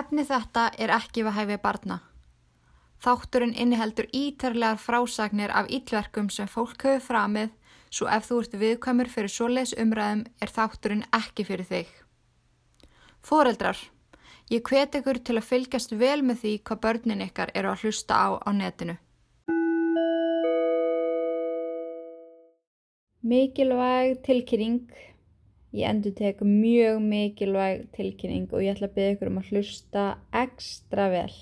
Efni þetta er ekki við hæfið barna. Þátturinn inniheldur ítarlegar frásagnir af ítverkum sem fólk hefur framið svo ef þú ert viðkvæmur fyrir svoleiðs umræðum er þátturinn ekki fyrir þig. Fóreldrar, ég hvet ykkur til að fylgjast vel með því hvað börnin ykkar eru að hlusta á á netinu. Mikilvæg tilkynning. Ég endur tek mjög mikilvæg tilkynning og ég ætla að byggja ykkur um að hlusta ekstra vel.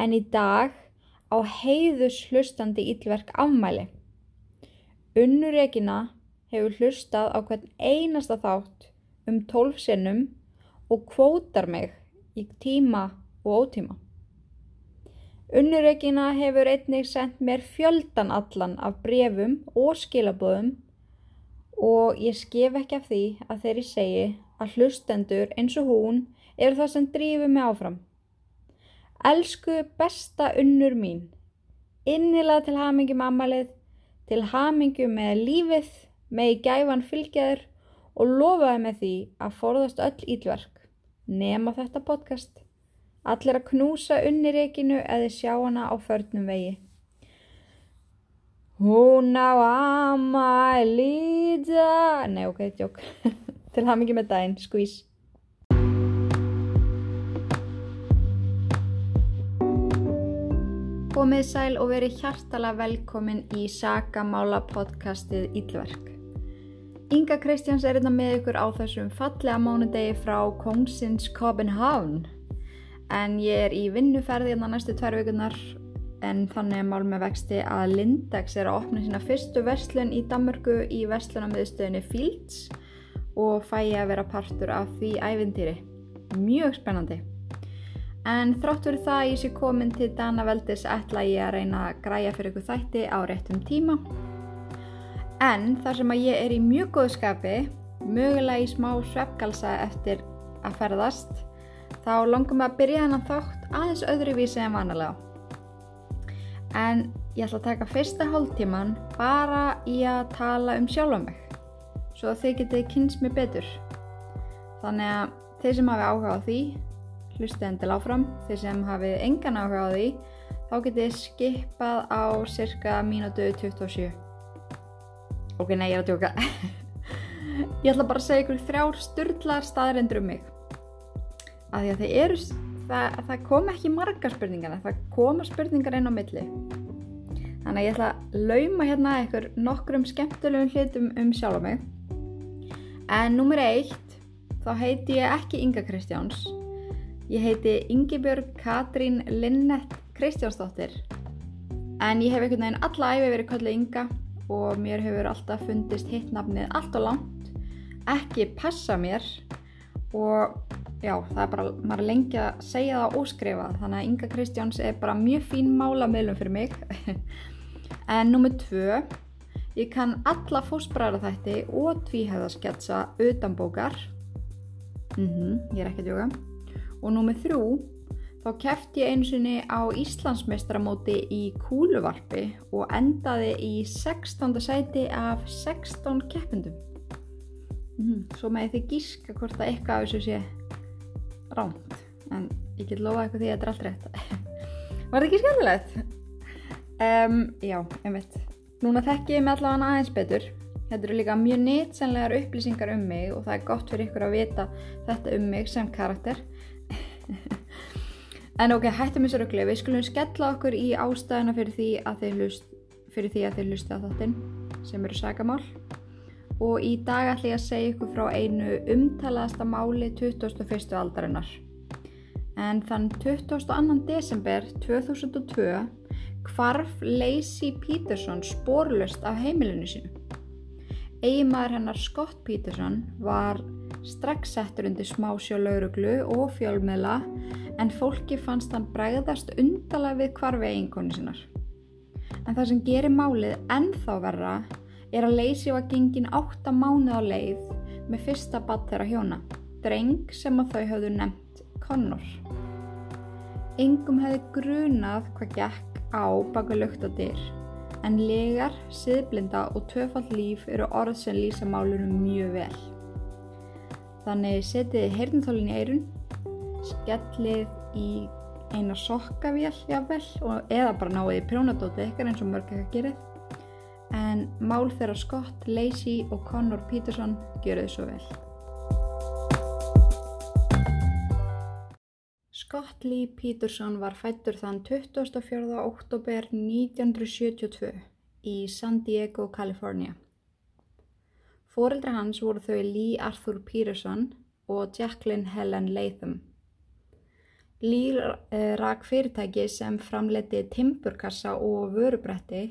En í dag á heiðus hlustandi ílverk afmæli. Unnur Regina hefur hlustað á hvern einasta þátt um tólf sinnum og kvótar mig í tíma og ótíma. Unnur Regina hefur einnig sendt mér fjöldan allan af brefum og skilabóðum og ég skef ekki af því að þeirri segi að hlustendur eins og hún eru það sem drífur mig áfram. Elsku besta unnur mín, innilega til hamingi mammalið, til hamingu með lífið, með í gæfan fylgjaður og lofaði með því að forðast öll ílverk, nema þetta podcast. Allir að knúsa unnireikinu eða sjá hana á förnum vegi. Hún á amæli dag Nei, ok, tjók Til ham ekki með daginn, skvís Komið sæl og verið hjartala velkomin í Sagamála podcastið Ílverk Inga Kristjáns er hérna með ykkur á þessum fallega mánudegi frá Kongsins Copenhagen en ég er í vinnuferði hérna næstu tvær vikunar en þannig er mál með vexti að Lindex er að opna sína fyrstu verslun í Danmörku í verslunarmiðstöðinni Fields og fæ ég að vera partur af því ævindýri. Mjög spennandi. En þrátt verið það að ég sé komin til Danaveldis ætla ég að reyna að græja fyrir ykkur þætti á réttum tíma. En þar sem að ég er í mjög góðu skapi, mögulega í smá sveppgalsa eftir að ferðast, þá langum að byrja hennan þátt aðeins öðruvísi en vanalega en ég ætla að taka fyrsta hálftíman bara í að tala um sjálfa mig svo að þið getið kynst mér betur. Þannig að þeir sem hafi áhuga á því hlustið endil áfram. Þeir sem hafi engan áhuga á því þá getið skipað á cirka mínútu 27 ok, nei, ég er að djóka. Ég ætla bara að segja ykkur þrjár sturdlar staðrendur um mig. Að því að þeir eru það, það kom ekki marga spurningar það koma spurningar inn á milli. Þannig að ég ætla að lauma hérna eitthvað nokkrum skemmtilegum hlutum um sjálf á mig. En nummer eitt þá heiti ég ekki Inga Kristjáns. Ég heiti Ingibjörg Katrín Linnett Kristjánsdóttir. En ég hef einhvern veginn alla æfi verið kallið Inga og mér hefur alltaf fundist hittnafnið allt og langt. Ekki passa mér og já, það er bara, maður er lengi að segja það og skrifa þannig að Inga Kristjáns er bara mjög fín málamilum fyrir mig. En nummið tvö ég kann alla fósbræðar þætti og tvíhæðaskjatsa utan bókar mm -hmm, ég er ekki að djóka og nummið þrjú þá kæft ég einu sinni á Íslandsmeistramóti í kúluvarpi og endaði í 16. sæti af 16 keppundum mm svo með því gíska hvort það eitthvað af þessu sé ránt en ég get lofa eitthvað því að þetta er allt rétt. Var þetta ekki skemmtilegt? Um, já, einmitt. Núna þekk ég mig allavega aðeins betur. Þetta eru líka mjög nýtsenlegar upplýsingar um mig og það er gott fyrir ykkur að vita þetta um mig sem karakter. En ok, hættum þessu röggli Við skulum skella okkur í hlust fyrir því að þeir hlusta á þáttinn sem eru sagamál og í dag ætlum ég að segja ykkur frá einu umtalaðasta máli 21. aldarinnar. En þann 22. desember 2002 kvarf Lacey Peterson spórlust af heimilinu sínu. Eigimaður hennar Scott Peterson var strax settur undir smásjólauruglu og fjölmiðla en fólki fannst hann bregðast undala við kvarfi eiginkonu sínar. En það sem gerir málið ennþá verra er að Lacey var gengin 8 mánuð á leið með fyrsta badd þeirra hjóna, dreng sem að þau hafðu nefnt Connor. Engum hefði grunað hvað gekk á baka luktadir, en legar, siðblinda og töfald líf eru orð sem lýsa málunum mjög vel. Þannig setiði heyrnþólinn í eirun, skellið í eina sokkavél jáfnvel eða bara náðið í prjónadótið ykkar eins og mörg ekki að gerið en mál þeirra Scott, Lacey og Connor Peterson gjöruði svo vel. Scott Lee Peterson var fættur þann 24. oktober 1972 í San Diego, Kalifornia. Fóreldra hans voru þau Lee Arthur Peterson og Jacqueline Helen Latham. Lee eh, rak fyrirtæki sem framleiti timburkassa og vörubretti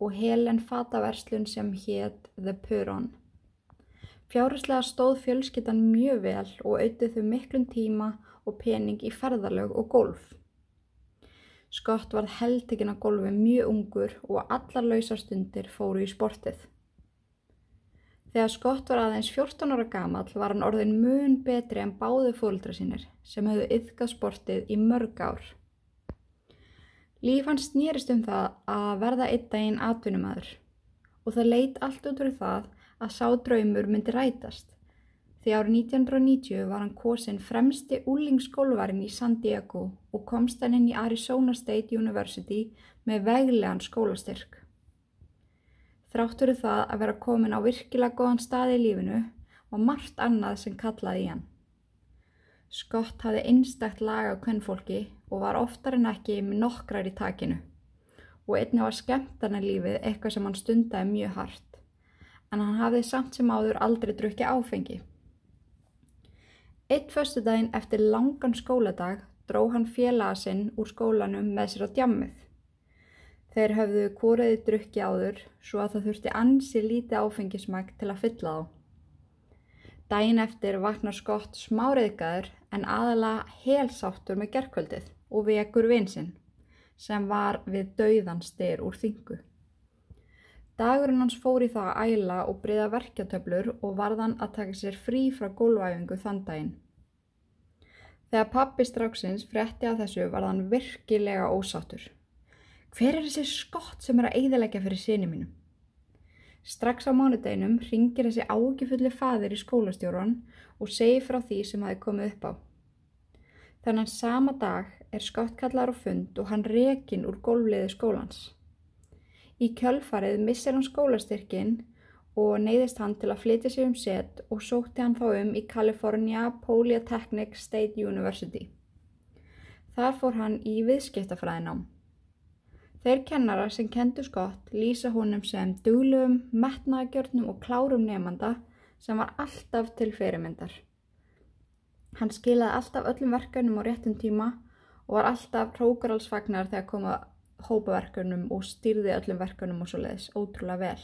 og Helen fataverslun sem hétt The Puron. Fjárherslega stóð fjölskyttan mjög vel og auðvitað þau miklum tíma og pening í ferðalög og golf. Skott var heldekinn á golfi mjög ungur og allar lausastundir fóru í sportið. Þegar Skott var aðeins 14 ára gamall var hann orðin mun betri en báði fólkdra sínir sem höfðu yfkað sportið í mörg ár. Líf hans snýrist um það að verða einn daginn atvinnumæður og það leitt allt út úr það að sá draumur myndi rætast. Því árið 1990 var hann kosin fremsti úlingsskólvarinn í San Diego og komst hann inn í Arizona State University með veglegan skólastyrk. Þráttur það að vera komin á virkilega góðan stað í lífinu og margt annað sem kallaði í hann. Skott hafði einstakt lag á kvennfólki og var oftar en ekki með nokkrar í takinu og einni var skemmtarnarlífið eitthvað sem hann stundaði mjög hart en hann hafði samt sem áður aldrei drukki áfengi. Eitt förstu daginn eftir langan skóladag dró hann félaga sinn úr skólanum með sér á djammið. Þeir höfðu kóraði drukki áður svo að það þurfti ansi lítið áfengismæk til að fylla á. Dæin eftir vaknar skott smáriðgæður en aðala helsáttur með gerkvöldið og vekur vinsinn sem var við dauðan styr úr þingu. Dagurinn hans fór í það að æla og breyða verkjatöflur og varðan að taka sér frí frá gólvæfingu þann daginn. Þegar pappi stráksins frétti að þessu var hann virkilega ósáttur. Hver er þessi skott sem er að eigðalega fyrir sinni mínum? Strax á mánudeginum ringir þessi ágifulli fadir í skólastjóran og segir frá því sem hafi komið upp á. Þannig að sama dag er skottkallar á fund og hann rekin úr gólfliði skólans. Í kjölfarið missir hann skólastyrkin og neyðist hann til að flytja sig um set og sótti hann þá um í California Polytechnic State University. Þar fór hann í viðskiptafræðinám. Þeir kennara sem kendu skott lýsa honum sem duglum, metnaðgjörnum og klárum nefnanda sem var alltaf til fyrirmyndar. Hann skilaði alltaf öllum verkanum á réttum tíma og var alltaf hrókaralsfagnar þegar koma hópaverkunum og stýrði öllum verkanum og svo leiðis ótrúlega vel.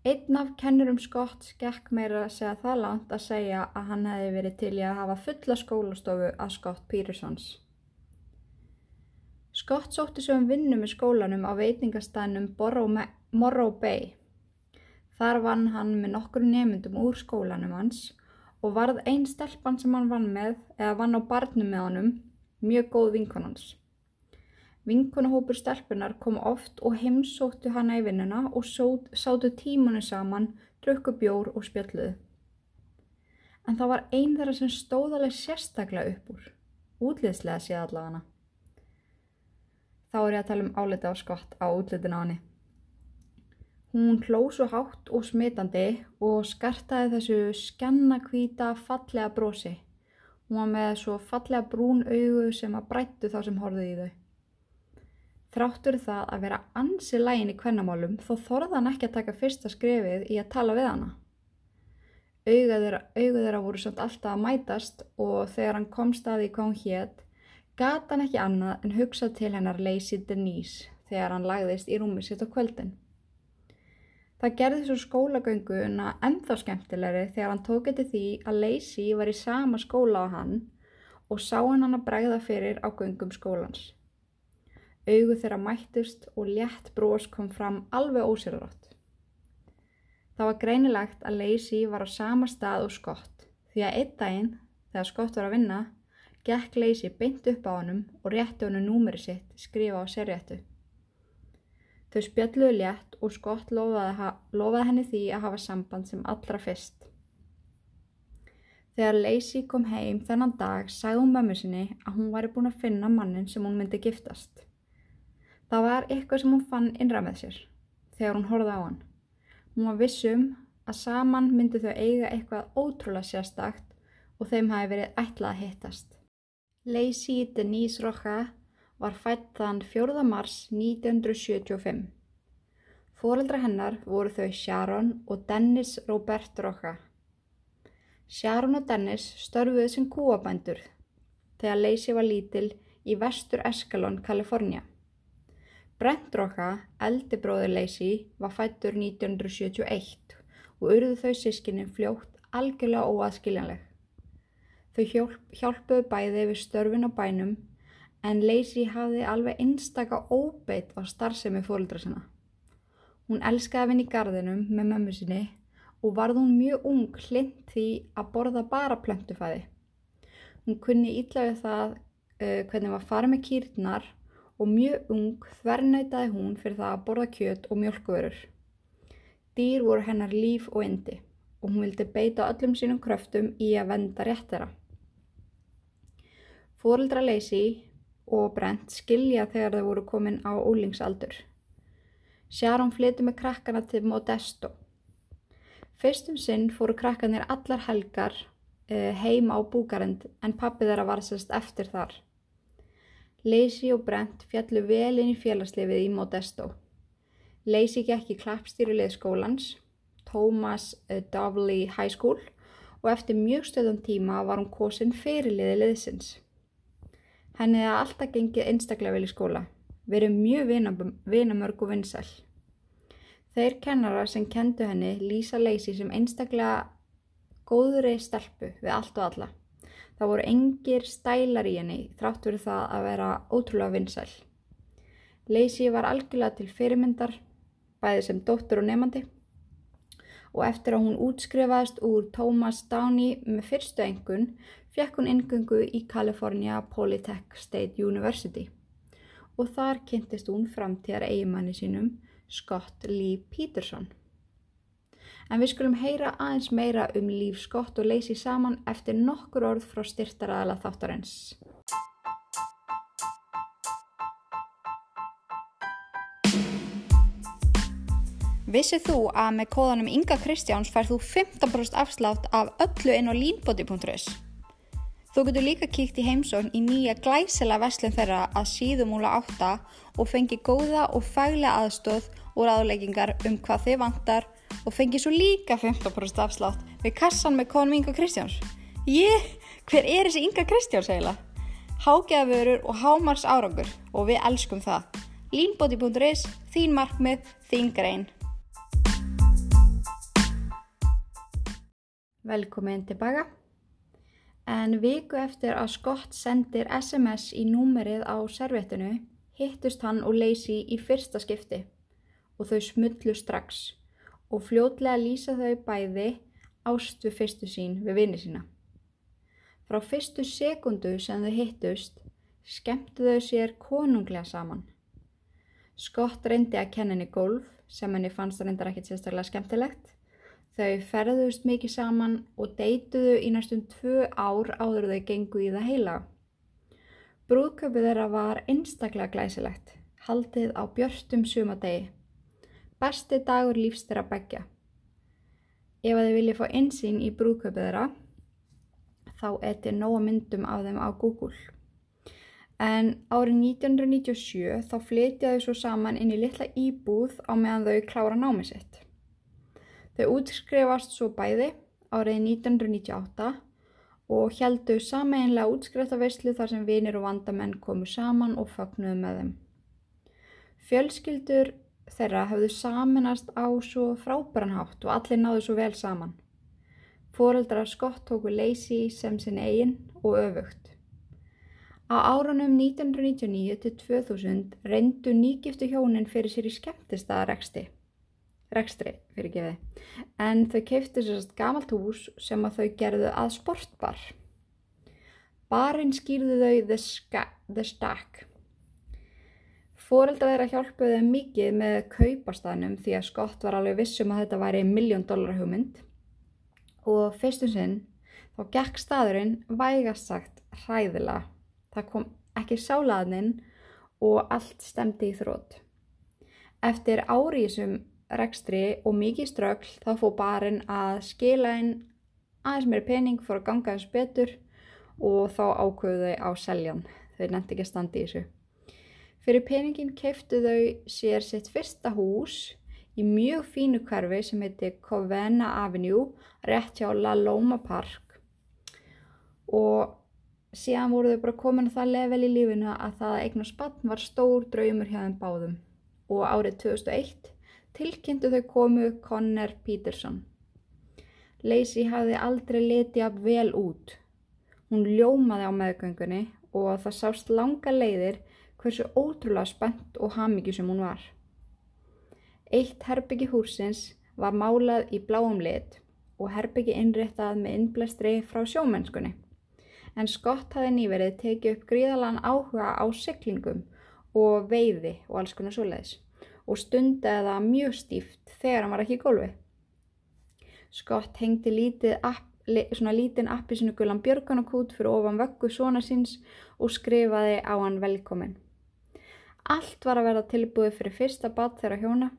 Einn af kennurum skott skekk meira að segja það langt að segja að hann hefði verið til í að hafa fulla skólastofu að skott Pírisons. Scott sótti svo um vinnu með skólanum á veitingastænum Morrow Bay. Þar vann hann með nokkur nefndum úr skólanum hans og varð einn stelpann sem hann vann með eða vann á barnum með honum mjög góð vinkonans. Vinkonahópur stelpunar kom oft og heimsóttu hana í vinnuna og sátu tímanu saman, drukku bjór og spjalluðu. En það var einn þeirra sem stóðaleg sérstaklega upp úr, útliðslega séð allavega. Þá er ég að tala um álita á skott á útlitin á henni. Hún hló svo hátt og smitandi og skartaði þessu skennakvíta fallega brosi. Hún var með svo fallega brún augu sem að brættu þá sem horfið í þau. Þráttur það að vera ansi lægin í kvennamálum þó þorðan ekki að taka fyrsta skrefið í að tala við hana. Auga þeirra, voru samt alltaf að mætast og þegar hann kom staði hvað hún hétt Gat hann ekki annað en hugsað til hennar Lacey Denise þegar hann lagðist í rúmið sitt á kvöldin. Það gerði svo skólagönguna ennþá skemmtilegri þegar hann tók eftir því að Lacey var í sama skóla á hann og sá hann hann að bregða fyrir á göngum skólans. Augu þeirra mættust og létt brós kom fram alveg ósérlátt. Það var greinilegt að Lacey var á sama stað og skott því að einn daginn, þegar skott var að vinna, gekk Leysi beint upp á honum og rétti honum númeri sitt skrifa á serréttu. Þau spjalluðu létt og Skott lofaði, lofaði henni því að hafa samband sem allra fyrst. Þegar Lacey kom heim þennan dag sagði hún mömmu sinni að hún væri búin að finna mannin sem hún myndi giftast. Það var eitthvað sem hún fann innra með sér þegar hún horfði á hann. Hún var vissum að saman myndi þau eiga eitthvað ótrúlega sérstakt og þeim hafi verið ætlað að hittast. Lacey Denise Rocha var fætt þann 4. mars 1975. Fóreldra hennar voru þau Sharon og Dennis Robert Rocha. Sharon og Dennis störfuðu sem kúabændur þegar Lacey var lítil í vestur Escalon, Kalifornia. Brent Rocha, eldi bróður Lacey, var fættur 1971 og urðu þau sískinni fljótt algjörlega óaðskiljanleg. Þau hjálp, hjálpuðu bæði við störfin á bænum en Lacey hafði alveg einstaka óbeitt á starfsemi fólkdra sinna. Hún elskaði að vinna í gardinum með mömmu sinni og varð hún mjög ung hlind því að borða bara plöntufæði. Hún kunni ítla við það uh, hvernig var farið með kýrnar og mjög ung þvernætaði hún fyrir það að borða kjöt og mjölkuvörur. Dýr voru hennar líf og indi og hún vildi beita öllum sínum kröftum í að venda rétt þeirra. Fóreldra Lacey og Brent skilja þegar þau voru komin á ólingsaldur. Sharon flyti með krakkana til Modesto Fyrstum sinn fóru krakkanir allar helgar uh, heim á búkarend en pappi þeirra var sérst eftir þar. Lacey og Brent fjallu vel inn í félagslefið í Modesto. Lacey gekk í klappstýrulið skólans, Thomas uh, Dovely High School og eftir mjög stöðum tíma var hún kosin fyrirliði liðsins. Henni hefði alltaf gengið einstaklega vel í skóla, verið mjög vinamörg og vinsæl. Þeir kennara sem kendu henni lýsa Lacey sem einstaklega góðri stelpu við allt og alla. Það voru engir stælar í henni þrátt verið það að vera ótrúlega vinsæl. Lacey var algjörlega til fyrirmyndar, bæði sem dóttur og nefandi og eftir að hún útskrifaðist úr Thomas Downey með fyrstu engun fekk hún ingöngu í California Polytech State University og þar kynntist hún framtíðar eigimanni sínum Scott Lee Peterson. En við skulum heyra aðeins meira um líf Scott og Lacey saman eftir nokkur orð frá styrtaraðala þáttarins. Vissið þú að með kóðanum Inga Kristjáns færð þú 15% afslátt af öllu inn á línbóti.is? Þú getur líka kíkt í heimsókn í nýja glæsela vestlum þeirra að síðumúla átta og fengi góða og fælega aðstóð og ráðleggingar um hvað þið vantar og fengi svo líka 15% afslátt við kassan með konum Inga Kristjáns. Ég, hver er þessi Inga Kristjáns eiginlega? Hágeðavörur og hámars árangur og við elskum það. Línbóti.is, þín markmið, þín grein. Velkomin tilbaka. En viku eftir að Scott sendir SMS í númerið á servettinu hittust hann og Lacey í fyrsta skipti og þau smullu strax og fljótlega lýsa þau bæði ást við fyrstu sín við vinið sína. Frá fyrstu sekundu sem þau hittust skemmtu þau sér konunglega saman. Scott reyndi að kenna henni golf sem henni fannst að reyndar ekkert sérstaklega skemmtilegt. Þau ferðust mikið saman og deytuðu í næstum tvö ár áður þau gengu í það heila. Brúðköpið þeirra var einstaklega glæsilegt, haldið á björstum sumadegi. Besti dagur lífs þeirra begja. Ef að þið viljið fá einsýn í brúðköpið þeirra, þá eti nóga myndum af þeim á Google. En árið 1997 þá flytjaðu svo saman inn í litla íbúð á meðan þau klára námið sitt. Þau útskrifast svo bæði árið 1998 og heldu sameinlega útskriftaveyslu þar sem vinir og vandamenn komu saman og fagnuðu með þeim. Fjölskyldur þeirra hafðu saminast á svo frábæranhátt og allir náðu svo vel saman. Fóreldrar Scott tóku Lacey sem sinn eigin og öfugt. Á árunum 1999 til 2000 reyndu nýgiftu hjónin fyrir sér í skemmtistaða reksti. Rekstri, fyrir gefi, en þau keiftu sérst gamalt hús sem að þau gerðu að sportbar. Barinn skýrðu þau The, the Stack Fóreldra þeirra hjálpuði þeim mikið með kaupastæðnum því að Scott var alveg vissum að þetta væri miljón dólar hugmynd og fyrstum sinn þá gekk staðurinn vægast sagt hræðilega. Það kom ekki sálaðnin og allt stemdi í þrótt. Eftir ári í þessum rekstri og mikið strögl þá fóð barinn að skila inn aðeins meiri pening fór að ganga eins betur og þá ákvöðu þau á seljan. Þau nefndi ekki að standi í þessu. Fyrir peningin keiftu þau sér sitt fyrsta hús í mjög fínu hverfi sem heiti Covena Avenue, rétt hjá La Loma Park og síðan voru þau bara komin á það level í lífinu að það að eignu spann var stór draumur hjá þeim báðum og árið 2001 tilkynntu þau komu Conner Peterson. Lacey hafði aldrei letið af vel út. Hún ljómaði á meðgöngunni og það sást langa leiðir hversu ótrúlega spennt og hamingi sem hún var. Eitt herbyggi húsins var málað í bláum lit og herbyggi innréttað með innblæstri frá sjómennskunni. En Scott hafði nýverið tekið upp gríðalan áhuga á syklingum og veiði og alls konar svoleiðis og stundaði það mjög stíft þegar hann var ekki í gólfi. Scott hengdi app, svona lítinn appi sinu gulan björganakút fyrir ofan vöggu svona síns og skrifaði á hann velkomin. Allt var að verða tilbúið fyrir fyrsta bad þeirra hjóna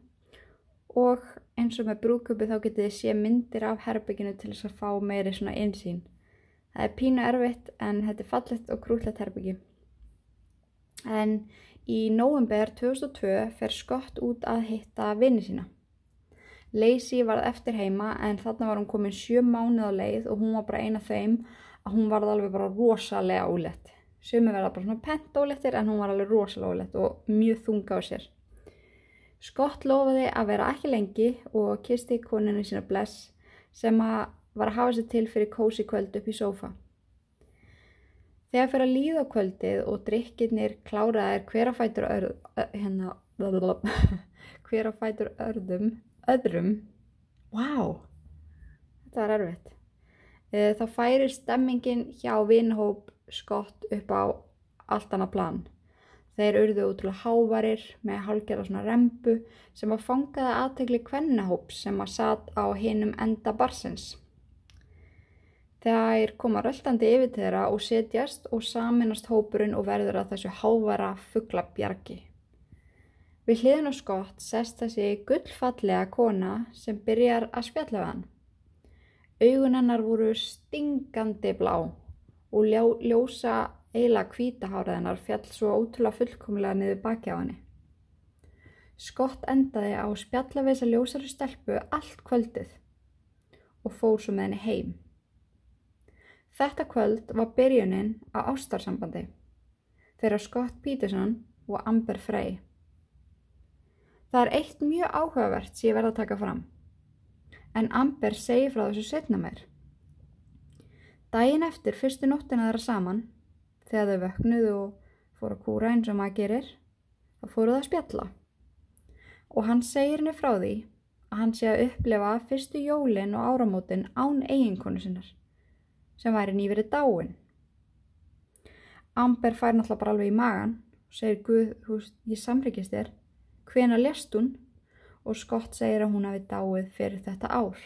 og eins og með brúkupi þá getið þið sé myndir af herbygginu til þess að fá meiri svona einsýn. Það er pínu erfitt en þetta er fallet og krútlegt herbyggi. En í nóvember 2002 fer Scott út að hitta vinni sína. Lacey varð eftir heima en þarna var hún komin sjö mánuð á leið og hún var bara eina þeim að hún varð alveg bara rosalega ólett. Sumi verða bara svona pent ólettir en hún var alveg rosalega ólett og mjög þunga á sér. Scott lofaði að vera ekki lengi og kisti koninu sína bless sem að var að hafa sér til fyrir kósi kvöld upp í sófa. Þegar fyrir að líða kvöldið og drikkirnir kláraðir hver að fætur örð, hérna, hver að fætur örðum öðrum. Wow, þetta var erfitt. E, þá færir stemmingin hjá vinhóp skott upp á allt annað plan. Þeir urðu útrúlega hávarir með hálgjara svona rembu sem að fangaði aðtegli kvennahóps sem að satt á hinnum enda barsins Þeir koma röltandi yfir þeirra og setjast og saminast hópurinn og verður að þessu hávara fugglabjargi. Við hliðin og skott sest þessi gullfallega kona sem byrjar að spjalla hann. Augun hennar voru stingandi blá og ljó, ljósa eila kvítaháraðinnar fjall svo ótrúlega fullkomlega niður baki á henni. Skott endaði á spjalla við þessa ljósari stelpu allt kvöldið og fór svo með henni heim. Þetta kvöld var byrjunin á ástarsambandi þegar Scott Peterson og Amber Frey. Það er eitt mjög áhugavert sem ég verða að taka fram. En Amber segir frá þessu setna mér. Dæin eftir fyrstu nóttina þeirra saman, þegar þau vöknuðu og fóru að kúra eins og maður gerir, þá fóruð að spjalla. Og hann segir henni frá því að hann sé að upplefa fyrstu jólin og áramótin án eiginkonu sinnar, sem væri nýverið dáin. Amber fær náttúrulega bara alveg í magan og segir Guð, þú veist, ég samryggist þér Hvena lest hún? Og Scott segir að hún hafi dáið fyrir þetta ár.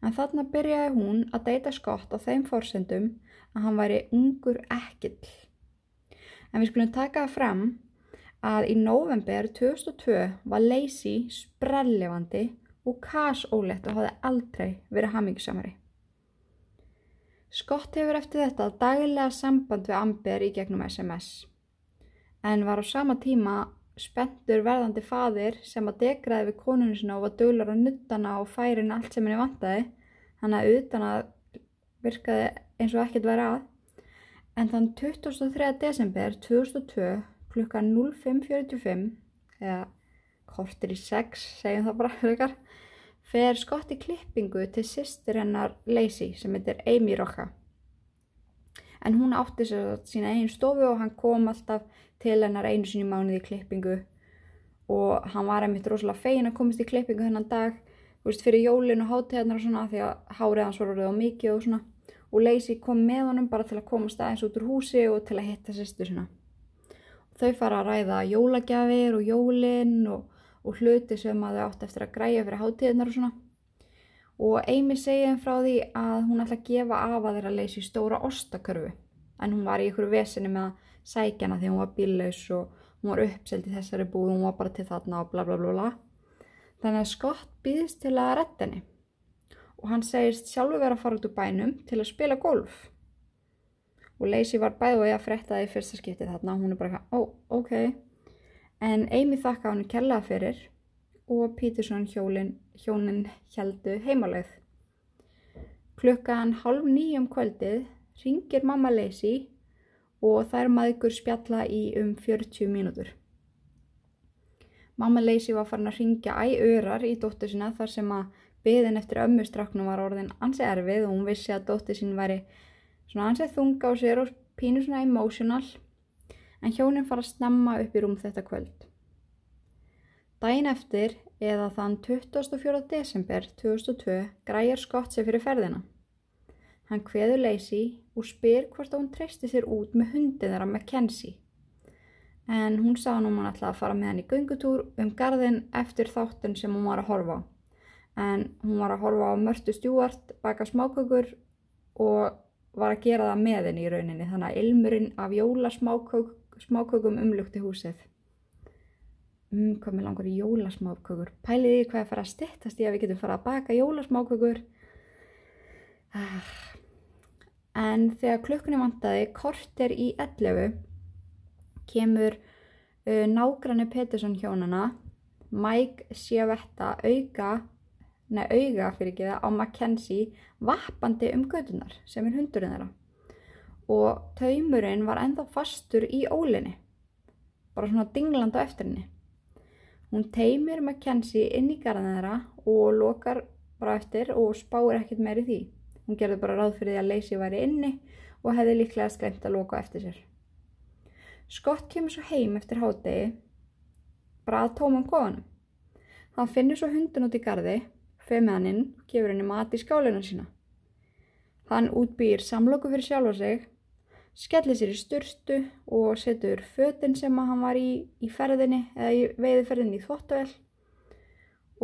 En þarna byrjaði hún að deyta Scott á þeim fórsendum að hann væri ungur ekkill. En við skulum taka það fram að í november 2002 var Lacey sprellefandi og kasólegt og hafði aldrei verið hamingisamari. Scott hefur eftir þetta dagilega samband við Amber í gegnum SMS en var á sama tíma spenntur verðandi fadir sem að degraði við konunum sinna og var döglar á nuttana og færin allt sem henni vantaði hann að utan að virkaði eins og ekkert væri að en þann 23. desember 2002 klukka 05.45 eða kortir í 6 segjum það bara frekar fer skott í klippingu til sýstir hennar Lacey sem heitir Amy Rocca en hún átti sér sína einn stofu og hann kom alltaf til hennar einu sinni mánuði í klippingu. Og hann var einmitt rosalega fegin að komast í klippingu þennan dag veist, fyrir jólin og hátíðarnar og svona því að hárið hans var orðið á mikið og svona. Og Lacey kom með honum bara til að komast aðeins út úr húsi og til að hitta sýstu svona og þau fara að ræða jólagjafir og jólin og, og hluti sem að þau átti eftir að græja fyrir hátíðarnar og svona og Amy segi þeim frá því að hún ætla að gefa af að þeirra leysi stóra ostakörfu en hún var í ykkur veseni með að sækja hana því hún var bíllaus og hún var uppselt í þessari búi, hún var bara til þarna og bla bla bla bla. Þannig að Scott býðist til að retta henni og hann segist sjálfur vera að fara út úr bænum til að spila golf. Og Lacey var bæð og ég að fretta það í fyrsta skipti þarna og hún er bara ó, oh, ok. En Amy þakka hann kellaða fyrir og Peterson hjólin, hjónin heldu heimalegð. Klukkan halv nýjum kvöldið ringir mamma Lacey og þær maður spjalla í um 40 mínútur. Mamma Lacey var farin að ringja æörar í dóttur sína þar sem að byðin eftir ömmustraknum var orðin ansi erfið og hún vissi að dóttur sín væri svona ansið þunga á sér og pínu svona emotional en hjónin fara að snemma upp í rúm þetta kvöld. Dæin eftir eða þann 24. desember 2002 græjar Scott sér fyrir ferðina. Hann hveður Lacey og spyr hvort hún treysti sér út með hundin þeirra Mackenzie. En hún sá nú hann alltaf að fara með hann í göngutúr um gardin eftir þáttun sem hún var að horfa á. En hún var að horfa á Mörtu Stjúart, baka smákökur og var að gera það með henni í rauninni. Þannig að ilmurinn af jólasmákökum umlugti húsið. Um, hvað með langur í jólasmákökur? Pæliði hvað að fara að stittast í að við getum fara að baka jólasmákökur. Ah en þegar klukkunni vantaði korter í 11 kemur uh, nágrannu Pettersson hjónana Mike Schiavetta auga, nei auga fyrir ekki það á Mackenzie vappandi um gödunar sem er hundurinn þeirra og taumurinn var ennþá fastur í ólinni bara svona dinglanda eftir henni hún teimir Mackenzie inn í garðin þeirra og lokar bara eftir og spáir ekkert meir í því Hún gerði bara ráð fyrir því að Lacey væri inni og hefði líklega sklemt að loka eftir sér. Scott kemur svo heim eftir hádegi, bara að tóma um kofanum. Hann finnur svo hundun út í gardi, feð með hann inn og gefur henni mat í skálinu sína. Hann útbýr samloku fyrir sjálfa sig, skellir sér í styrstu og setur fötinn sem hann var í, í ferðinni eða í veiðferðinni í þvóttavel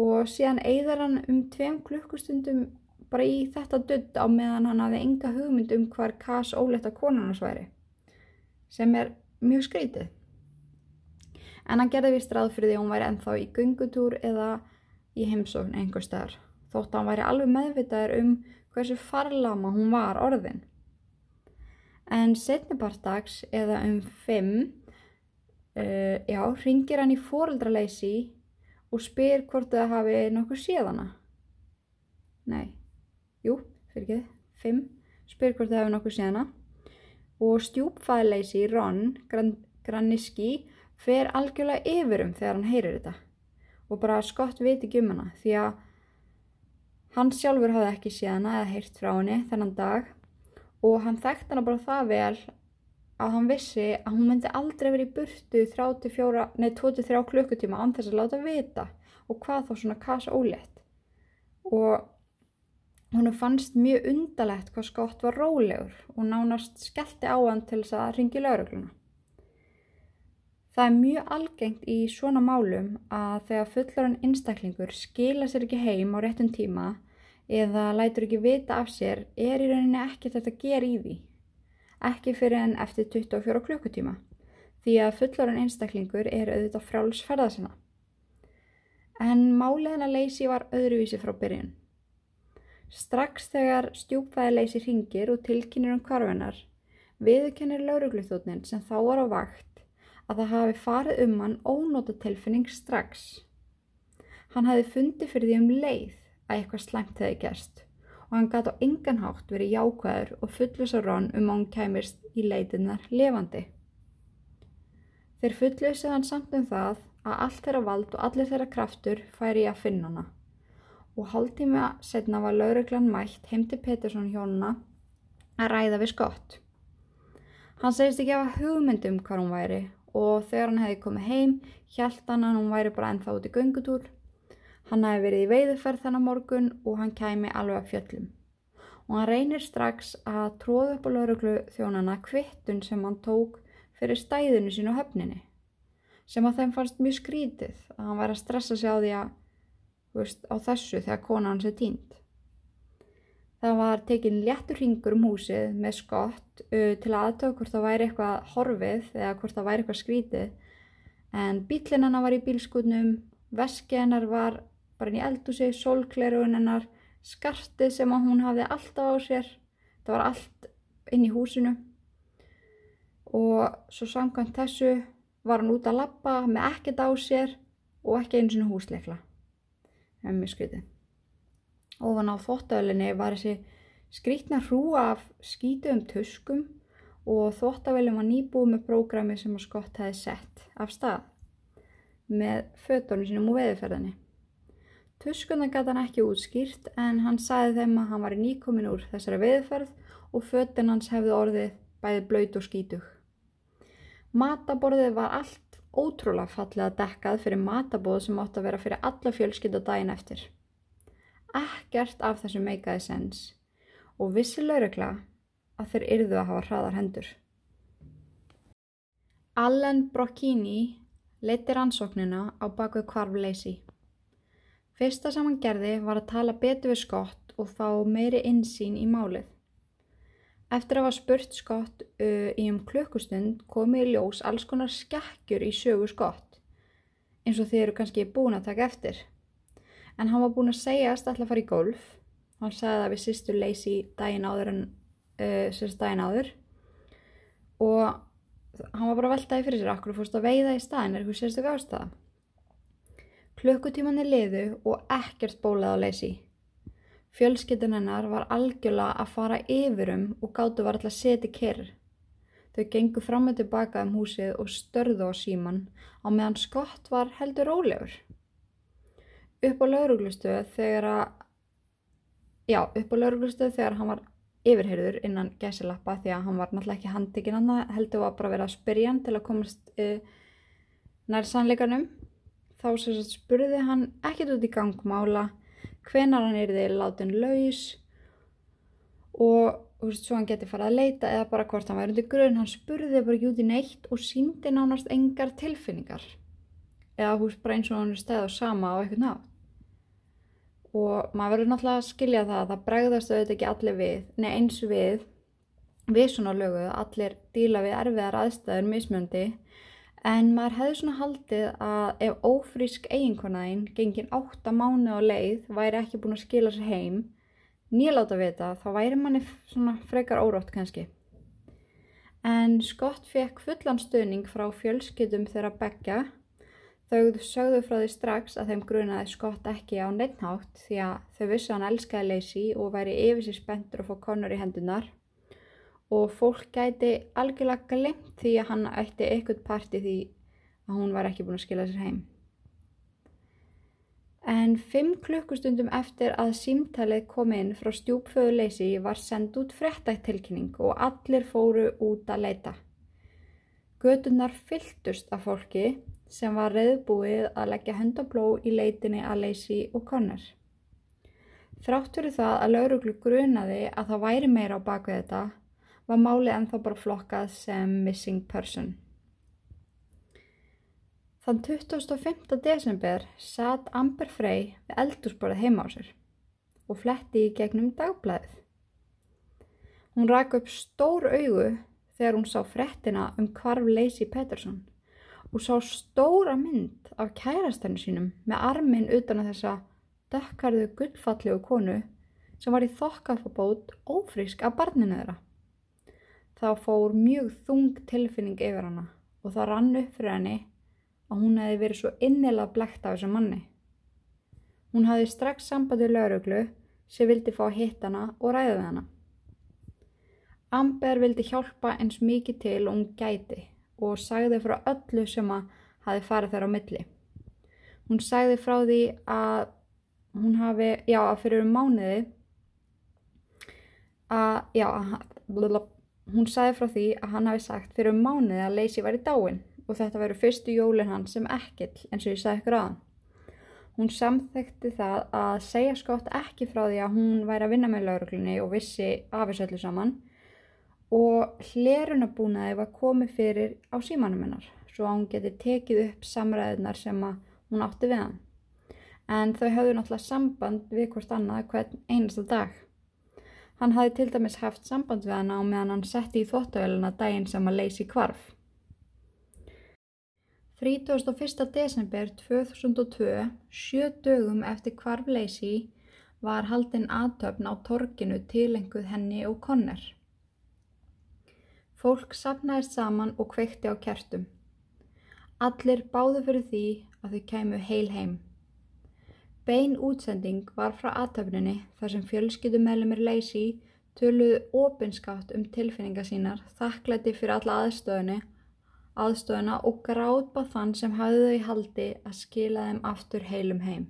og síðan eigðar hann um tveim klukkustundum bara í þetta dutt á meðan hann hafði enga hugmynd um hvar Kass óletta konarnas væri sem er mjög skrítið en hann gerði vist ráð fyrir því að hún væri ennþá í gungutúr eða í heimsókn einhver staðar þótt að hann væri alveg meðvitaður um hversu farlama hún var orðin en setnipartags eða um fimm uh, já, ringir hann í fóreldraleysi og spyr hvort það hafi nokkuð séðana nei. Jú, fyrir ekki, fimm, spyr hvort það hefur nokkuð síðana og stjúpfæðleysi Ron Gran Graniski fer algjörlega yfirum þegar hann heyrir þetta. Og bara skott viti um hana því að hann sjálfur hafði ekki síðana eða heyrt frá henni þennan dag og hann þekkt hana bara það vel að hann vissi að hún myndi aldrei verið í burtu 34, nei 23 klukkutíma án þess að láta vita og hvað þá svona kasa ólétt og Hún fannst mjög undalegt hvað Skott var rólegur og nánast skellti á hann til þess að ringi laurugluna. Það er mjög algengt í svona málum að þegar fullarinn einstaklingur skila sér ekki heim á réttum tíma eða lætur ekki vita af sér er í rauninni ekki þetta að gera í því. Ekki fyrir en eftir 24 klukkutíma því að fullarinn einstaklingur er auðvitað frálsferða sinna. En málið hennar leysi var öðruvísi frá byrjun. Strax þegar stjúpfæðileysi ringir og tilkynir um kvarfinar viðkennir laurugluþjóðnin sem þá var á vakt að það hafi farið um hann ónóta tilfinning strax. Hann hafi fundið fyrir því um leið að eitthvað slæmt hefði gerst og hann gæti á enganhátt verið jákvæður og fullus á rón um hann kæmist í leitinnar levandi. Þeir fullusið hann samt um það að allt þeirra vald og allir þeirra kraftur færi að finna hana og hálftíma setna var lauruglan mætt heim til Pettersson hjónuna að ræða við skott. Hann segist ekki að hafa hugmyndum hvað hún væri og þegar hann hefði komið heim hjælt hann að hún væri bara ennþá út í göngutúr. Hann hefði verið í veiðuferð þennan morgun og hann kæmi alveg að fjöllum. Og hann reynir strax að tróða upp á lauruglu þjónana kvittun sem hann tók fyrir stæðinu sín á höfninni. Sem að þeim fannst mjög skrítið að hann væri að stressa sig á því að veist, á þessu þegar konan hans er tínt. Það var tekin léttur ringur um húsið með skott til aðtöku hvort það væri eitthvað horfið eða hvort það væri eitthvað skrítið. En bílinn hennar var í bílskutnum, veski hennar var bara inn í eldúsi, sólklerugun hennar, skartið sem hún hafði alltaf á sér. Það var allt inn í húsinu. Og svo samkvæmt þessu var hann út að lappa með ekkert á sér og ekki einu svona húsleikla. Það er mjög skrítið ofan á þvóttavélinni var þessi skrítna hrúa af skítuðum tuskum og þvóttavélum var nýbúið með prógrami sem að Skott hefði sett af stað með fötunum sínum úr veðurferðinni. Tuskuna gæti hann ekki útskýrt en hann sagði þeim að hann var í nýkomin úr þessari veðurferð og fötun hans hefði orðið bæði blöyt og skítug. Mataborðið var allt ótrúlega fallega dekkað fyrir matabóð sem átt að vera fyrir alla fjölskyld og daginn eftir ekkert af þessu meikaði sens og vissi laurugla að þeir yrðu að hafa hraðar hendur. Allen Brocchini leiti rannsóknina á baku kvarfleysi. Fyrsta sem hann gerði var að tala betur við skott og fá meiri insýn í málið. Eftir að hafa spurt skott uh, í um klukkustund komi í ljós alls konar skekkjur í sögu skott, eins og þið eru kannski búin að taka eftir. En hann var búin að segjast alltaf að fara í golf. Hann sagði það við sýstu leysi daginn áður en uh, sérst daginn áður. Og hann var bara veltaði fyrir sér akkur fórst að veiða í staðin er eitthvað sérstök ástæða klukkutíman er liðu og ekkert bólað á leysi. Fjölskytun hennar var algjörlega að fara yfirum og gáttu var alltaf setja kerr þau gengu fram og tilbaka um húsið og störðu á síman á meðan skott var heldur rólegur. Upp á lauruglustöð þegar að já, upp á lauruglustöð þegar hann var yfirherður innan gæsilappa því að hann var náttúrulega ekki handikinn hann heldur var bara vera að spyrja hann til að komast uh, nær sannleikanum þá sem sagt spurði hann ekkert út í gangmála hvenar hann er þið látin laus og veist svo hann geti farið að leita eða bara hvort hann væri undir grunn hann spurði bara ekki út í neitt og síndi nánast engar tilfinningar. Eða hús bara eins og hann er stæð á sama á eitthvað nátt og maður verður náttúrulega að skilja það að það bregðast auðvitað ekki allir við, nei eins við við svona lögu, allir díla við erfiðar aðstæður mismjöndi en maður hefði svona haldið að ef ófrísk eiginkonaðinn gengin 8 mánu á leið væri ekki búin að skila sér heim nýláta við þetta, þá væri manni svona frekar órótt kannski. En Skott fekk fullan stöning frá fjölskyldum þeirra begja Þau sögðu frá því strax að þeim grunaði skott ekki á neittnátt því að þau vissu hann elskaði leysi og væri yfir sér spenntur að fá konur í hendunar og fólk gæti algjörlega glemt því að hann ætti eitthvað parti því að hún var ekki búin að skila sér heim. En fimm klukkustundum eftir að símtalið kom inn frá stjúpföðu leysi var sendt út frettættilkynning og allir fóru út að leita. Götunar fylltust af fólki sem var reyðbúið að leggja hendabló í leitinni að leysi og konur. Þrátt fyrir það að lauruglu grunaði að það væri meira á baku þetta var málið ennþá bara flokkað sem missing person. Þann 25. desember satt Amber Frey við eldursporið heima á sér og fletti í gegnum dagblæðið. Hún rak upp stór augu þegar hún sá frettina um hvarf Lacey Pettersson og sá stóra mynd af kærastennu sínum með arminn utan að þessa dökkarðu gullfallegu konu sem var í þokkafabót ófrísk af barninu þeirra. Þá fór mjög þung tilfinning yfir hana og það rann upp fyrir henni að hún hefði verið svo innilega blekt af þessu manni. Hún hafði strax sambandið lauruglu sem vildi fá að hitta hana og ræða við hana. Amber vildi hjálpa eins mikið til og hún gæti og sagði frá öllu sem að hafi farið þar á milli. Hún sagði frá því að hún hafi, já, að fyrir um mánuði að, já, að, hún sagði frá því að hann hafi sagt fyrir um mánuði að Lacey var í dáin og þetta veru fyrstu jólinn hann sem ekkill eins og ég sagði ykkur aðan. Hún samþekti það að segja skott ekki frá því að hún væri að vinna með lauruglunni og vissi af þessu öllu saman og hlerunabúnaði var komið fyrir á símanum hennar svo að hún geti tekið upp samræðunar sem hún átti við hann. En þau höfðu náttúrulega samband við hvort annað hvern einasta dag. Hann hafði til dæmis haft samband við hana á meðan hann setti í þóttavélina daginn sem að leysi kvarf. 31. desember 2002, sjö dögum eftir kvarf leysi, var haldinn aðtöfn á torkinu tilenguð henni og konner. Fólk sapnaðist saman og kveikti á kertum. Allir báðu fyrir því að þau kæmu heil heim. Bein útsending var frá aðtöfninni þar sem fjölskyldumellumir leysi töluðu opinskátt um tilfinninga sínar, þakklæti fyrir alla aðstöðunni, aðstöðuna og gráðbað þann sem hafði þau í haldi að skila þeim aftur heilum heim.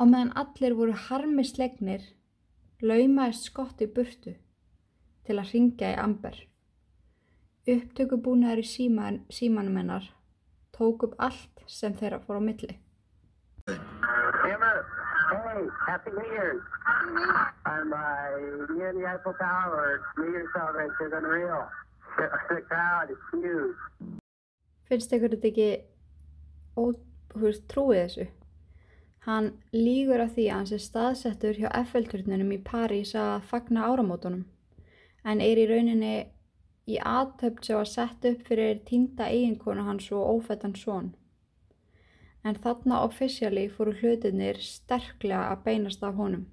Á meðan allir voru harmi slegnir, laumaðist skott í burtu til að ringja í amber. Upptökubúnaður í síman, símanum hennar tók upp allt sem þeirra fór á milli. Emma, hey, Happy New Year's. I'm uh, near the Eiffel Tower. New Year's celebration is unreal. The, crowd is huge. Finnst ykkur þetta ekki óhugst trúið þessu? Hann lígur af því að hans er staðsettur hjá Eiffelturnunum í París að fagna áramótunum en er í rauninni í aðtöpt sem var sett upp fyrir týnda eiginkonu hans og ófættan són. En þarna officially fóru hlutinir sterklega að beinast af honum.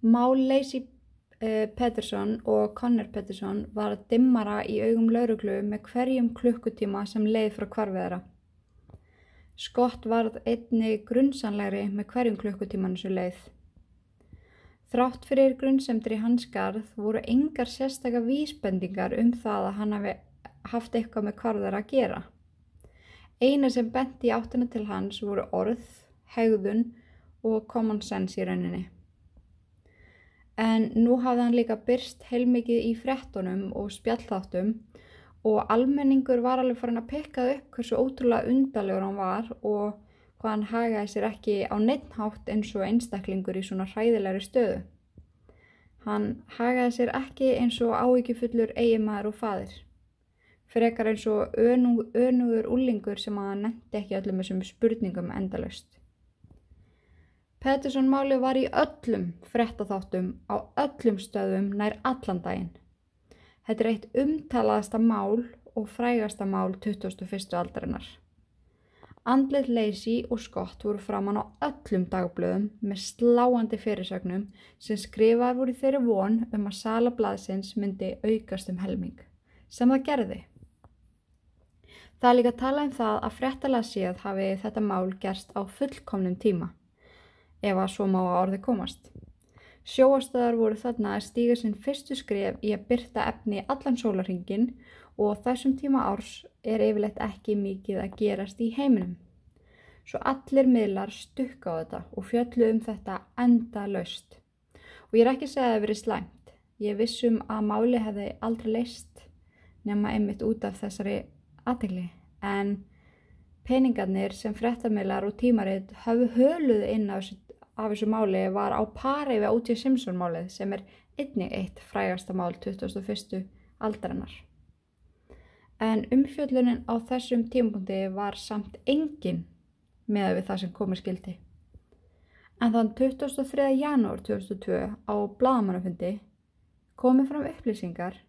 Mál Lacey uh, Pettersson og Conor Pettersson var dimmara í augum lauruglu með hverjum klukkutíma sem leið frá kvarfiðara. Skott varð einni grunnsanlegri með hverjum klukkutímanu sem leið. Þrátt fyrir grunnsemdri hanskarð voru engar sérstakka vísbendingar um það að hann hafi haft eitthvað með kvarðar að gera. Eina sem bendi áttina til hans voru orð, hegðun og common sense í rauninni. En nú hafði hann líka byrst heilmikið í frettunum og spjallþáttum og almenningur var alveg farin að pekka upp hversu ótrúlega undalegur hann var og hvað hann hagaði sér ekki á neittnátt eins og einstaklingur í svona hræðilegri stöðu. Hann hagaði sér ekki eins og áíkjufullur eiginmaður og fadir. Frekar eins og önug, önugur úlingur sem að hann nefndi ekki öllum þessum spurningum endalaust. Pettersson máli var í öllum frettaþáttum á öllum stöðum nær allan daginn. Þetta er eitt umtalaðasta mál og frægasta mál 21. aldarinnar. Andlið Lacey og Scott voru framann á öllum dagblöðum með sláandi fyrirsögnum sem skrifað voru þeirri von um að sala blaðsins myndi aukast um helming, sem það gerði. Það er líka að tala um það að frettalega séð hafi þetta mál gerst á fullkomnum tíma, ef að svo má að orði komast. Sjóastöðar voru þarna að stíga sinn fyrstu skref í að byrta efni allan sólarhingin og þessum tíma árs er yfirleitt ekki mikið að gerast í heiminum. Svo allir miðlar stukka á þetta og fjöllu um þetta enda laust. Og ég er ekki segið að það verið slæmt. Ég vissum að máli hefði aldrei leist nema einmitt út af þessari aðtegli. En peningarnir sem frettamillar og tímaritt hafu höluð inn á þessu af þessu máli var á pari við O.J. Simpson málið sem er einnig eitt frægasta mál 21. aldarinnar. En umfjöllunin á þessum tímpunkti var samt engin með við það sem komið skildi. En þann 23. janúar 2002 á bladamannafundi komið fram upplýsingar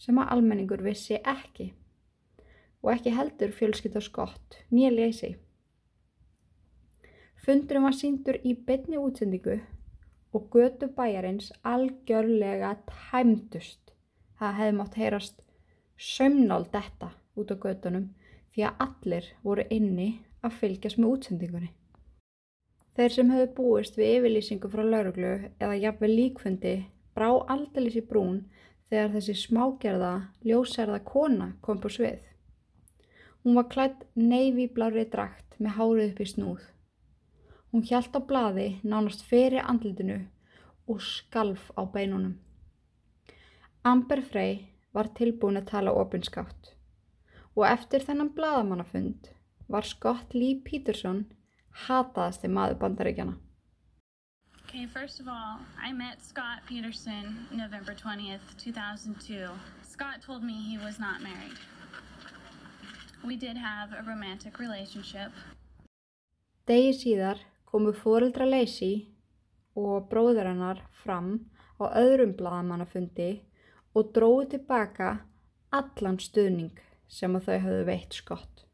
sem að almenningur vissi ekki og ekki heldur fjölskyld og skott nýja leysi. Fundurum var síndur í beinni útsendingu og götu bæjarins algjörlega tæmdust. Það hefði mátt heyrast sömnál detta út á götunum því að allir voru inni að fylgjast með útsendingunni. Þeir sem hefðu búist við yfirlýsingu frá lauruglu eða jafnveg líkfundi brá aldeilis í brún þegar þessi smágerða, ljósærða kona kom på svið. Hún var klætt neyfi blári drakt með hárið upp í snúð. Hún hjælt á blaði nánast fyrir andlitinu og skalf á beinunum. Amber Frey var tilbúin að tala opinskátt og eftir þennan bladamannafund var Scott Lee Peterson hataðasti maður bandaríkjana. Okay, first of all, I met Scott Peterson November 20th, 2002. Scott told me he was not married. We did have a romantic relationship. Degi síðar komu fóreldra Lacey og bróður hennar fram á öðrum blaðamannafundi og dróði tilbaka allan stuðning sem að þau hafðu veitt skott.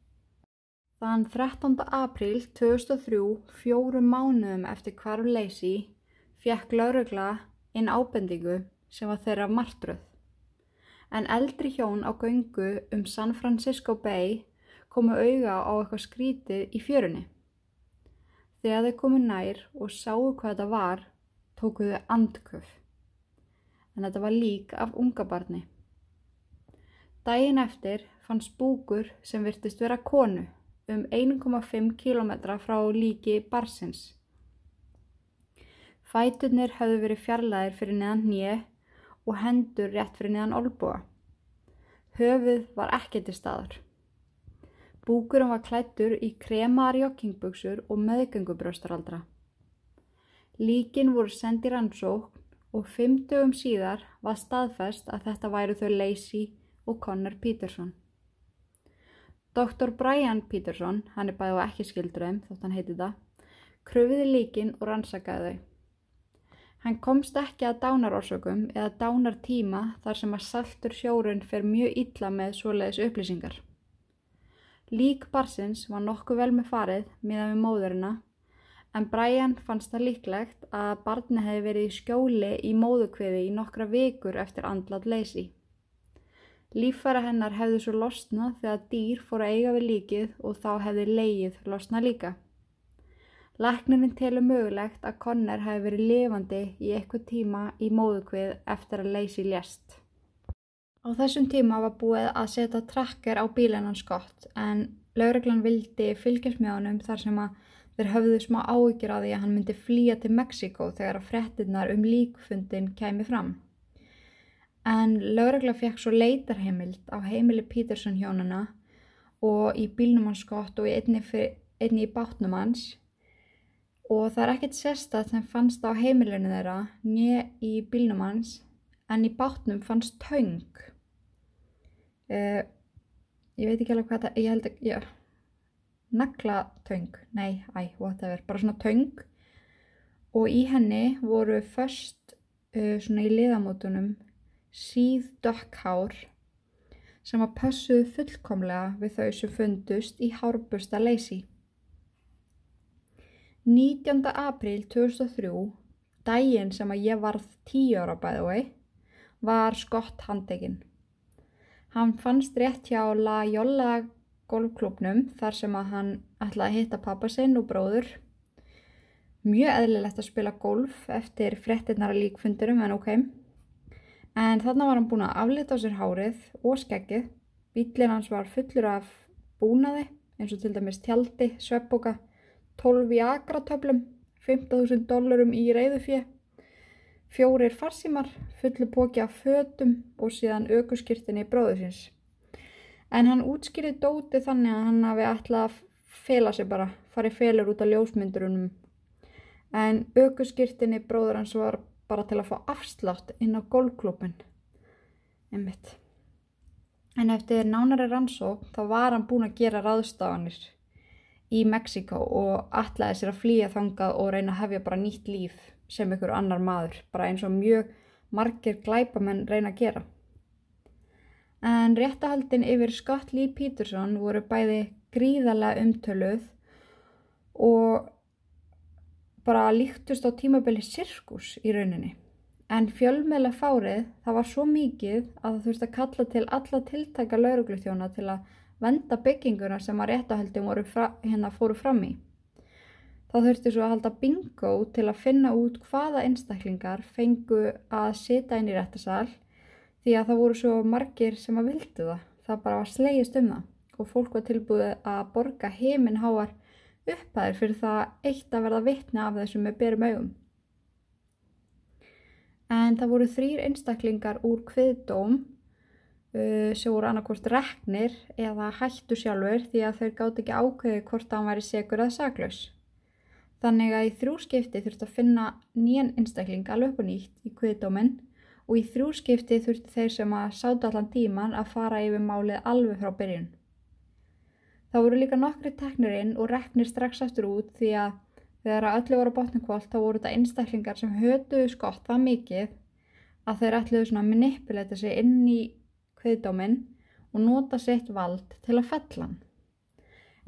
Þann 13. apríl 2003, fjórum mánuðum eftir hvarf leysi, fekk laurugla inn ábendingu sem var þeirra martröð. En eldri hjón á göngu um San Francisco Bay komu auga á eitthvað skrítið í fjörunni. Þegar þau komu nær og sáu hvað þetta var, tókuðu andköf. En þetta var lík af unga barni. Dægin eftir fannst búkur sem virtist vera konu um 1,5 km frá líki barsins. Fæturnir hafðu verið fjarlæðir fyrir neðan nýje og hendur rétt fyrir neðan olbúa. Höfuð var ekki til staðar. Búkurum var klættur í kremaðar joggingbuksur og meðgöngubröstaraldra. Líkin voru sendið rannsókn og fimm dögum síðar var staðfest að þetta væru þau Lacey og Connor Peterson. Dr. Brian Peterson, hann er bæðið og ekki skildröðum þótt hann heiti það, kröfiði líkin og rannsakaði þau. Hann komst ekki að dánarorsökum eða dánartíma þar sem að saltur sjórun fer mjög illa með svoleiðis upplýsingar. Lík barsins var nokkuð vel með farið miðan við móðurina en Brian fannst það líklegt að barni hefði verið í skjóli í móðukviði í nokkra vikur eftir andlat leysi. Líffæra hennar hefði svo losnað þegar dýr fór að eiga við líkið og þá hefði leið losnað líka. Læknirinn telur mögulegt að Conner hefði verið lifandi í eitthvað tíma í móðukvið eftir að leysi lést. Á þessum tíma var búið að setja trakker á bílennan skott en lauruglan vildi fylgjast með honum þar sem að þeir höfðu smá áhyggjur á því að hann myndi flýja til Mexiko þegar að frettinnar um líkfundin kæmi fram. En laurugla fekk svo leitarheimild á heimili Peterson hjónana og í bílnum hans skott og einni, fyrir, einni í bátnum hans og það er ekkert sérstætt sem fannst á heimilinu þeirra nýja í bílnum hans en í bátnum fannst taung uh, ég veit ekki alveg hvað það ég held ekki, já nagla taung, nei, æ, whatever. Bara svona taung og í henni voru först uh, svona í liðamótunum síð dökkhár sem að passuðu fullkomlega við þau sem fundust í hárbusta leysi 19. apríl 2003, daginn sem að ég varð 10 ára bæði og var skott handekinn. Hann fannst rétt hjá La Jolla golfklubnum þar sem að hann ætlaði að hitta pappa sinn og bróður. Mjög eðlilegt að spila golf eftir frettinara líkfundurum en ok. En þarna var hann búin að aflita á sér hárið og skeggið. Bílinn hans var fullur af búnaði eins og til dæmis tjaldi, sveppboka, 12 viagratöflum, 15.000 dólarum í reyðufjö, fjórir farsímar, fullu póki af fötum og síðan aukurskirtinni bróðusins. En hann útskýrið dóti þannig að hann hafi ætlað að fela sig bara, farið felur út af ljósmyndurunum. En aukurskirtinni bróður hans var bara til að fá afslátt inn á golfklubin. Einmitt. En eftir nánari rannsók þá var hann búin að gera ráðstafanir í Mexiko og ætlaði sér að flýja þangað og reyna að hefja bara nýtt líf sem ykkur annar maður, bara eins og mjög margir glæpamenn reyna að gera. En réttahaldin yfir Scott Lee Peterson voru bæði gríðarlega umtöluð og bara líktust á tímabili sirkus í rauninni. En fjölmeðla fárið það var svo mikið að það þurfti að kalla til alla tiltæka lauruglutjóna til að venda bygginguna sem að réttahaldum hérna fóru fram í. Þá þurfti svo að halda bingo til að finna út hvaða einstaklingar fengu að sita inn í réttasal því að það voru svo margir sem að vildu það. Það bara var slegist um það og fólk var tilbúið að borga heiminn háar upphæðir fyrir það eitt að verða vittni af þessum með berum augum. En það voru þrýr einstaklingar úr kviðdóm Uh, sem voru annarkort reknir eða hættu sjálfur því að þau gátt ekki ákveði hvort hann væri segur eða saklaus. Þannig að í þrjúskipti þurfti að finna nýjan einstakling alveg upp og nýtt í kviðdóminn og í þrjúskipti þurfti þeir sem að sáta allan tíman að fara yfir málið alveg frá byrjun. Það voru líka nokkri teknirinn og reknir strax aftur út því að Þegar öllu voru botningkvöld þá voru þetta einstaklingar sem hötuðu skott það mikið að þeir ætluðu svona að manipulata sig inn í kviðdóminn og nota sitt vald til að fella hann.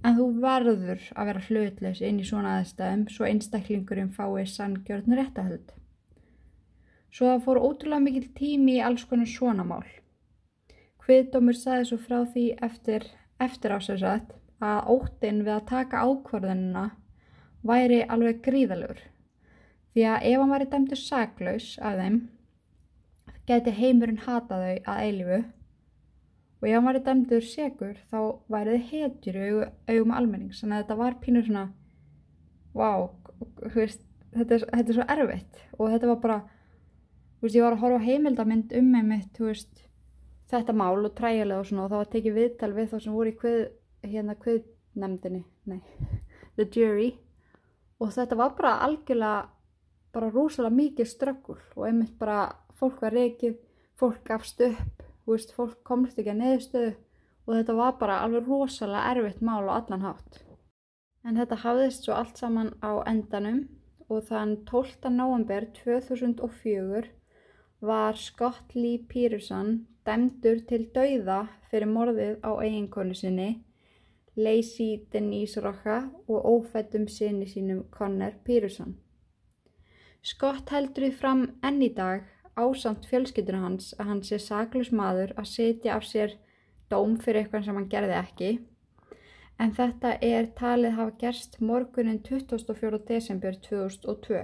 En þú verður að vera hlutleys inn í svona aðstæðum svo einstaklingurinn fái sanngjörn réttahöld. Svo það fór ótrúlega mikil tími í alls konar svona mál. Kviðdómur sagði svo frá því eftir, eftir ásæðsett að óttinn við að taka ákvarðanina væri alveg gríðalur. Því að ef hann væri dæmtur saklaus af þeim, geti heimurinn hata þau að eilifu og ef hann væri dæmtur segur þá væri þið hetjur í augum, almennings. Þannig að þetta var pínur svona, wow, veist, þetta, er, þetta er svo erfitt. Og þetta var bara, veist, ég var að horfa heimildamind um með mitt, veist, þetta mál og træjulega og og það var tekið viðtal við þá sem voru í hvið, hérna hviðnemdini, nei, the jury. Og þetta var bara algjörlega bara rúsalega mikið ströggul og einmitt bara fólk var reykið, fólk gafst upp, veist, fólk komst ekki að neðstöðu og þetta var bara alveg rosalega erfitt mál á allan hátt. En þetta hafðist svo allt saman á endanum og þann 12. november 2004 var Scott Lee Peterson dæmdur til dauða fyrir morðið á eiginkonu sinni Lacey Denise Rocha og ófættum sinni sínum Conor Peterson. Scott heldur því fram enn í dag ásamt fjölskylduna hans að hann sé saklus maður að setja af sér dóm fyrir eitthvað sem hann gerði ekki en þetta er talið hafa gerst morgunin 24. desember 2002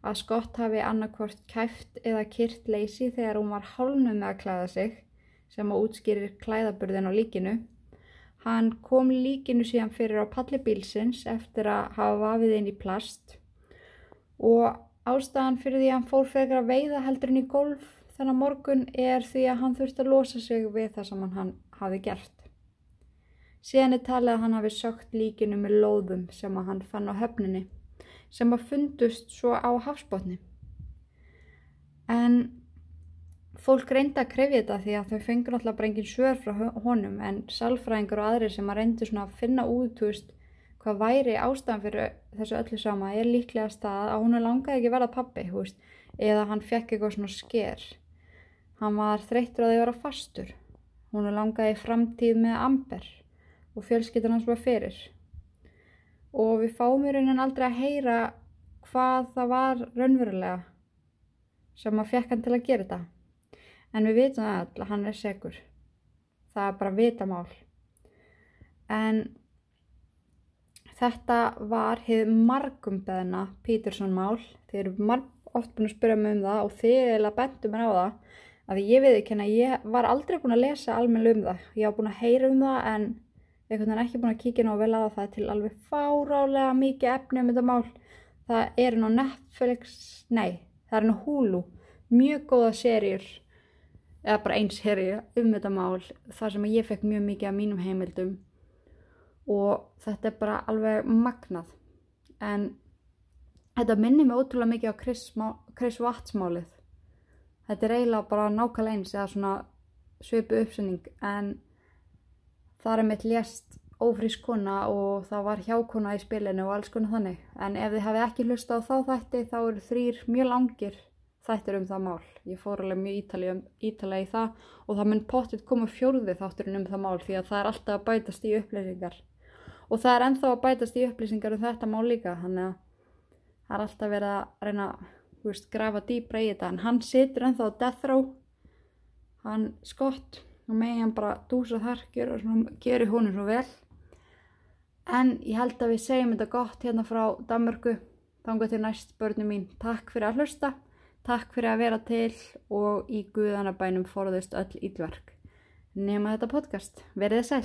að Scott hafi annarkvort kæft eða kyrt Lacey þegar hún var hálnum með að klæða sig sem að útskýrir klæðaburðin á líkinu Hann kom líkinu síðan fyrir á palli bílsins eftir að hafa vafið inn í plast og ástæðan fyrir því að hann fór fyrir að veiða heldur inn í golf þennan morgun er því að hann þurfti að losa sig við það sem hann hafi gert. Síðan er talið að hann hafi sökt líkinu með lóðum sem að hann fann á höfninni sem að fundust svo á hafsbótni. En fólk reynda að krefja þetta því að þau fengur náttúrulega bara engin svör frá honum en salfræðingur og aðrir sem að reyndu svona að finna út veist, hvað væri ástæðan fyrir þessu öllu sama er líklega stað að hún langaði ekki verða pappi veist, eða hann fekk eitthvað svona sker. Hann var þreyttur að þau vera fastur. Hún langaði framtíð með amber og fjölskyttan hans var fyrir. Og við fáum í raunin aldrei að heyra hvað það var raunverulega sem að fekk hann til að gera þetta. En við vitum það all að hann er segur það er bara vitamál. En þetta var hefð margum beðna Peterson mál. Þeir eru oft búin að spyrja mig um það og þeir eða bentu mér á það að ég veit ekki að ég var aldrei búin að lesa almenna um það. Ég var búin að heyra um það en einhvern veginn ekki búin að kíkja ná vel að það. Til alveg fárálega mikið efni um þetta mál. Það er nú Netflix nei, það er nú Hulu. Mjög góða serjur eða bara eins herri um þetta mál. Þar sem ég fekk mjög mikið af mínum heimildum og þetta er bara alveg magnað en þetta minnir mig ótrúlega mikið á Chris, Watts málið þetta er eiginlega bara nákvæmlega eins eða svona svipu uppsynning en það er mitt lést ófrísk kona og það var hjákona í spilinu og alls konar þannig en ef þið hefði ekki hlusta á þá þætti þá eru þrýr mjög langir þættir um það mál. Ég fór alveg mjög ítalega, um, í það og það mun pottitt koma fjórði þátturinn um það mál því að það er alltaf að bætast í upplýsingar. Og það er enþá að bætast í upplýsingar um þetta mál líka, þannig að það er alltaf verið að reyna að grafa dýbra í þetta. En hann situr enþá á death row, hann skott og megin hann bara dúsa þar, gerur honum svo vel. En ég held að við segjum þetta gott hérna frá Danmörku, þángu til næst börnum mín. Takk fyrir að hlusta. Takk fyrir að vera til og í Guðanabænum forðust öll ílverk. Nefna þetta podcast. Verðið sæl.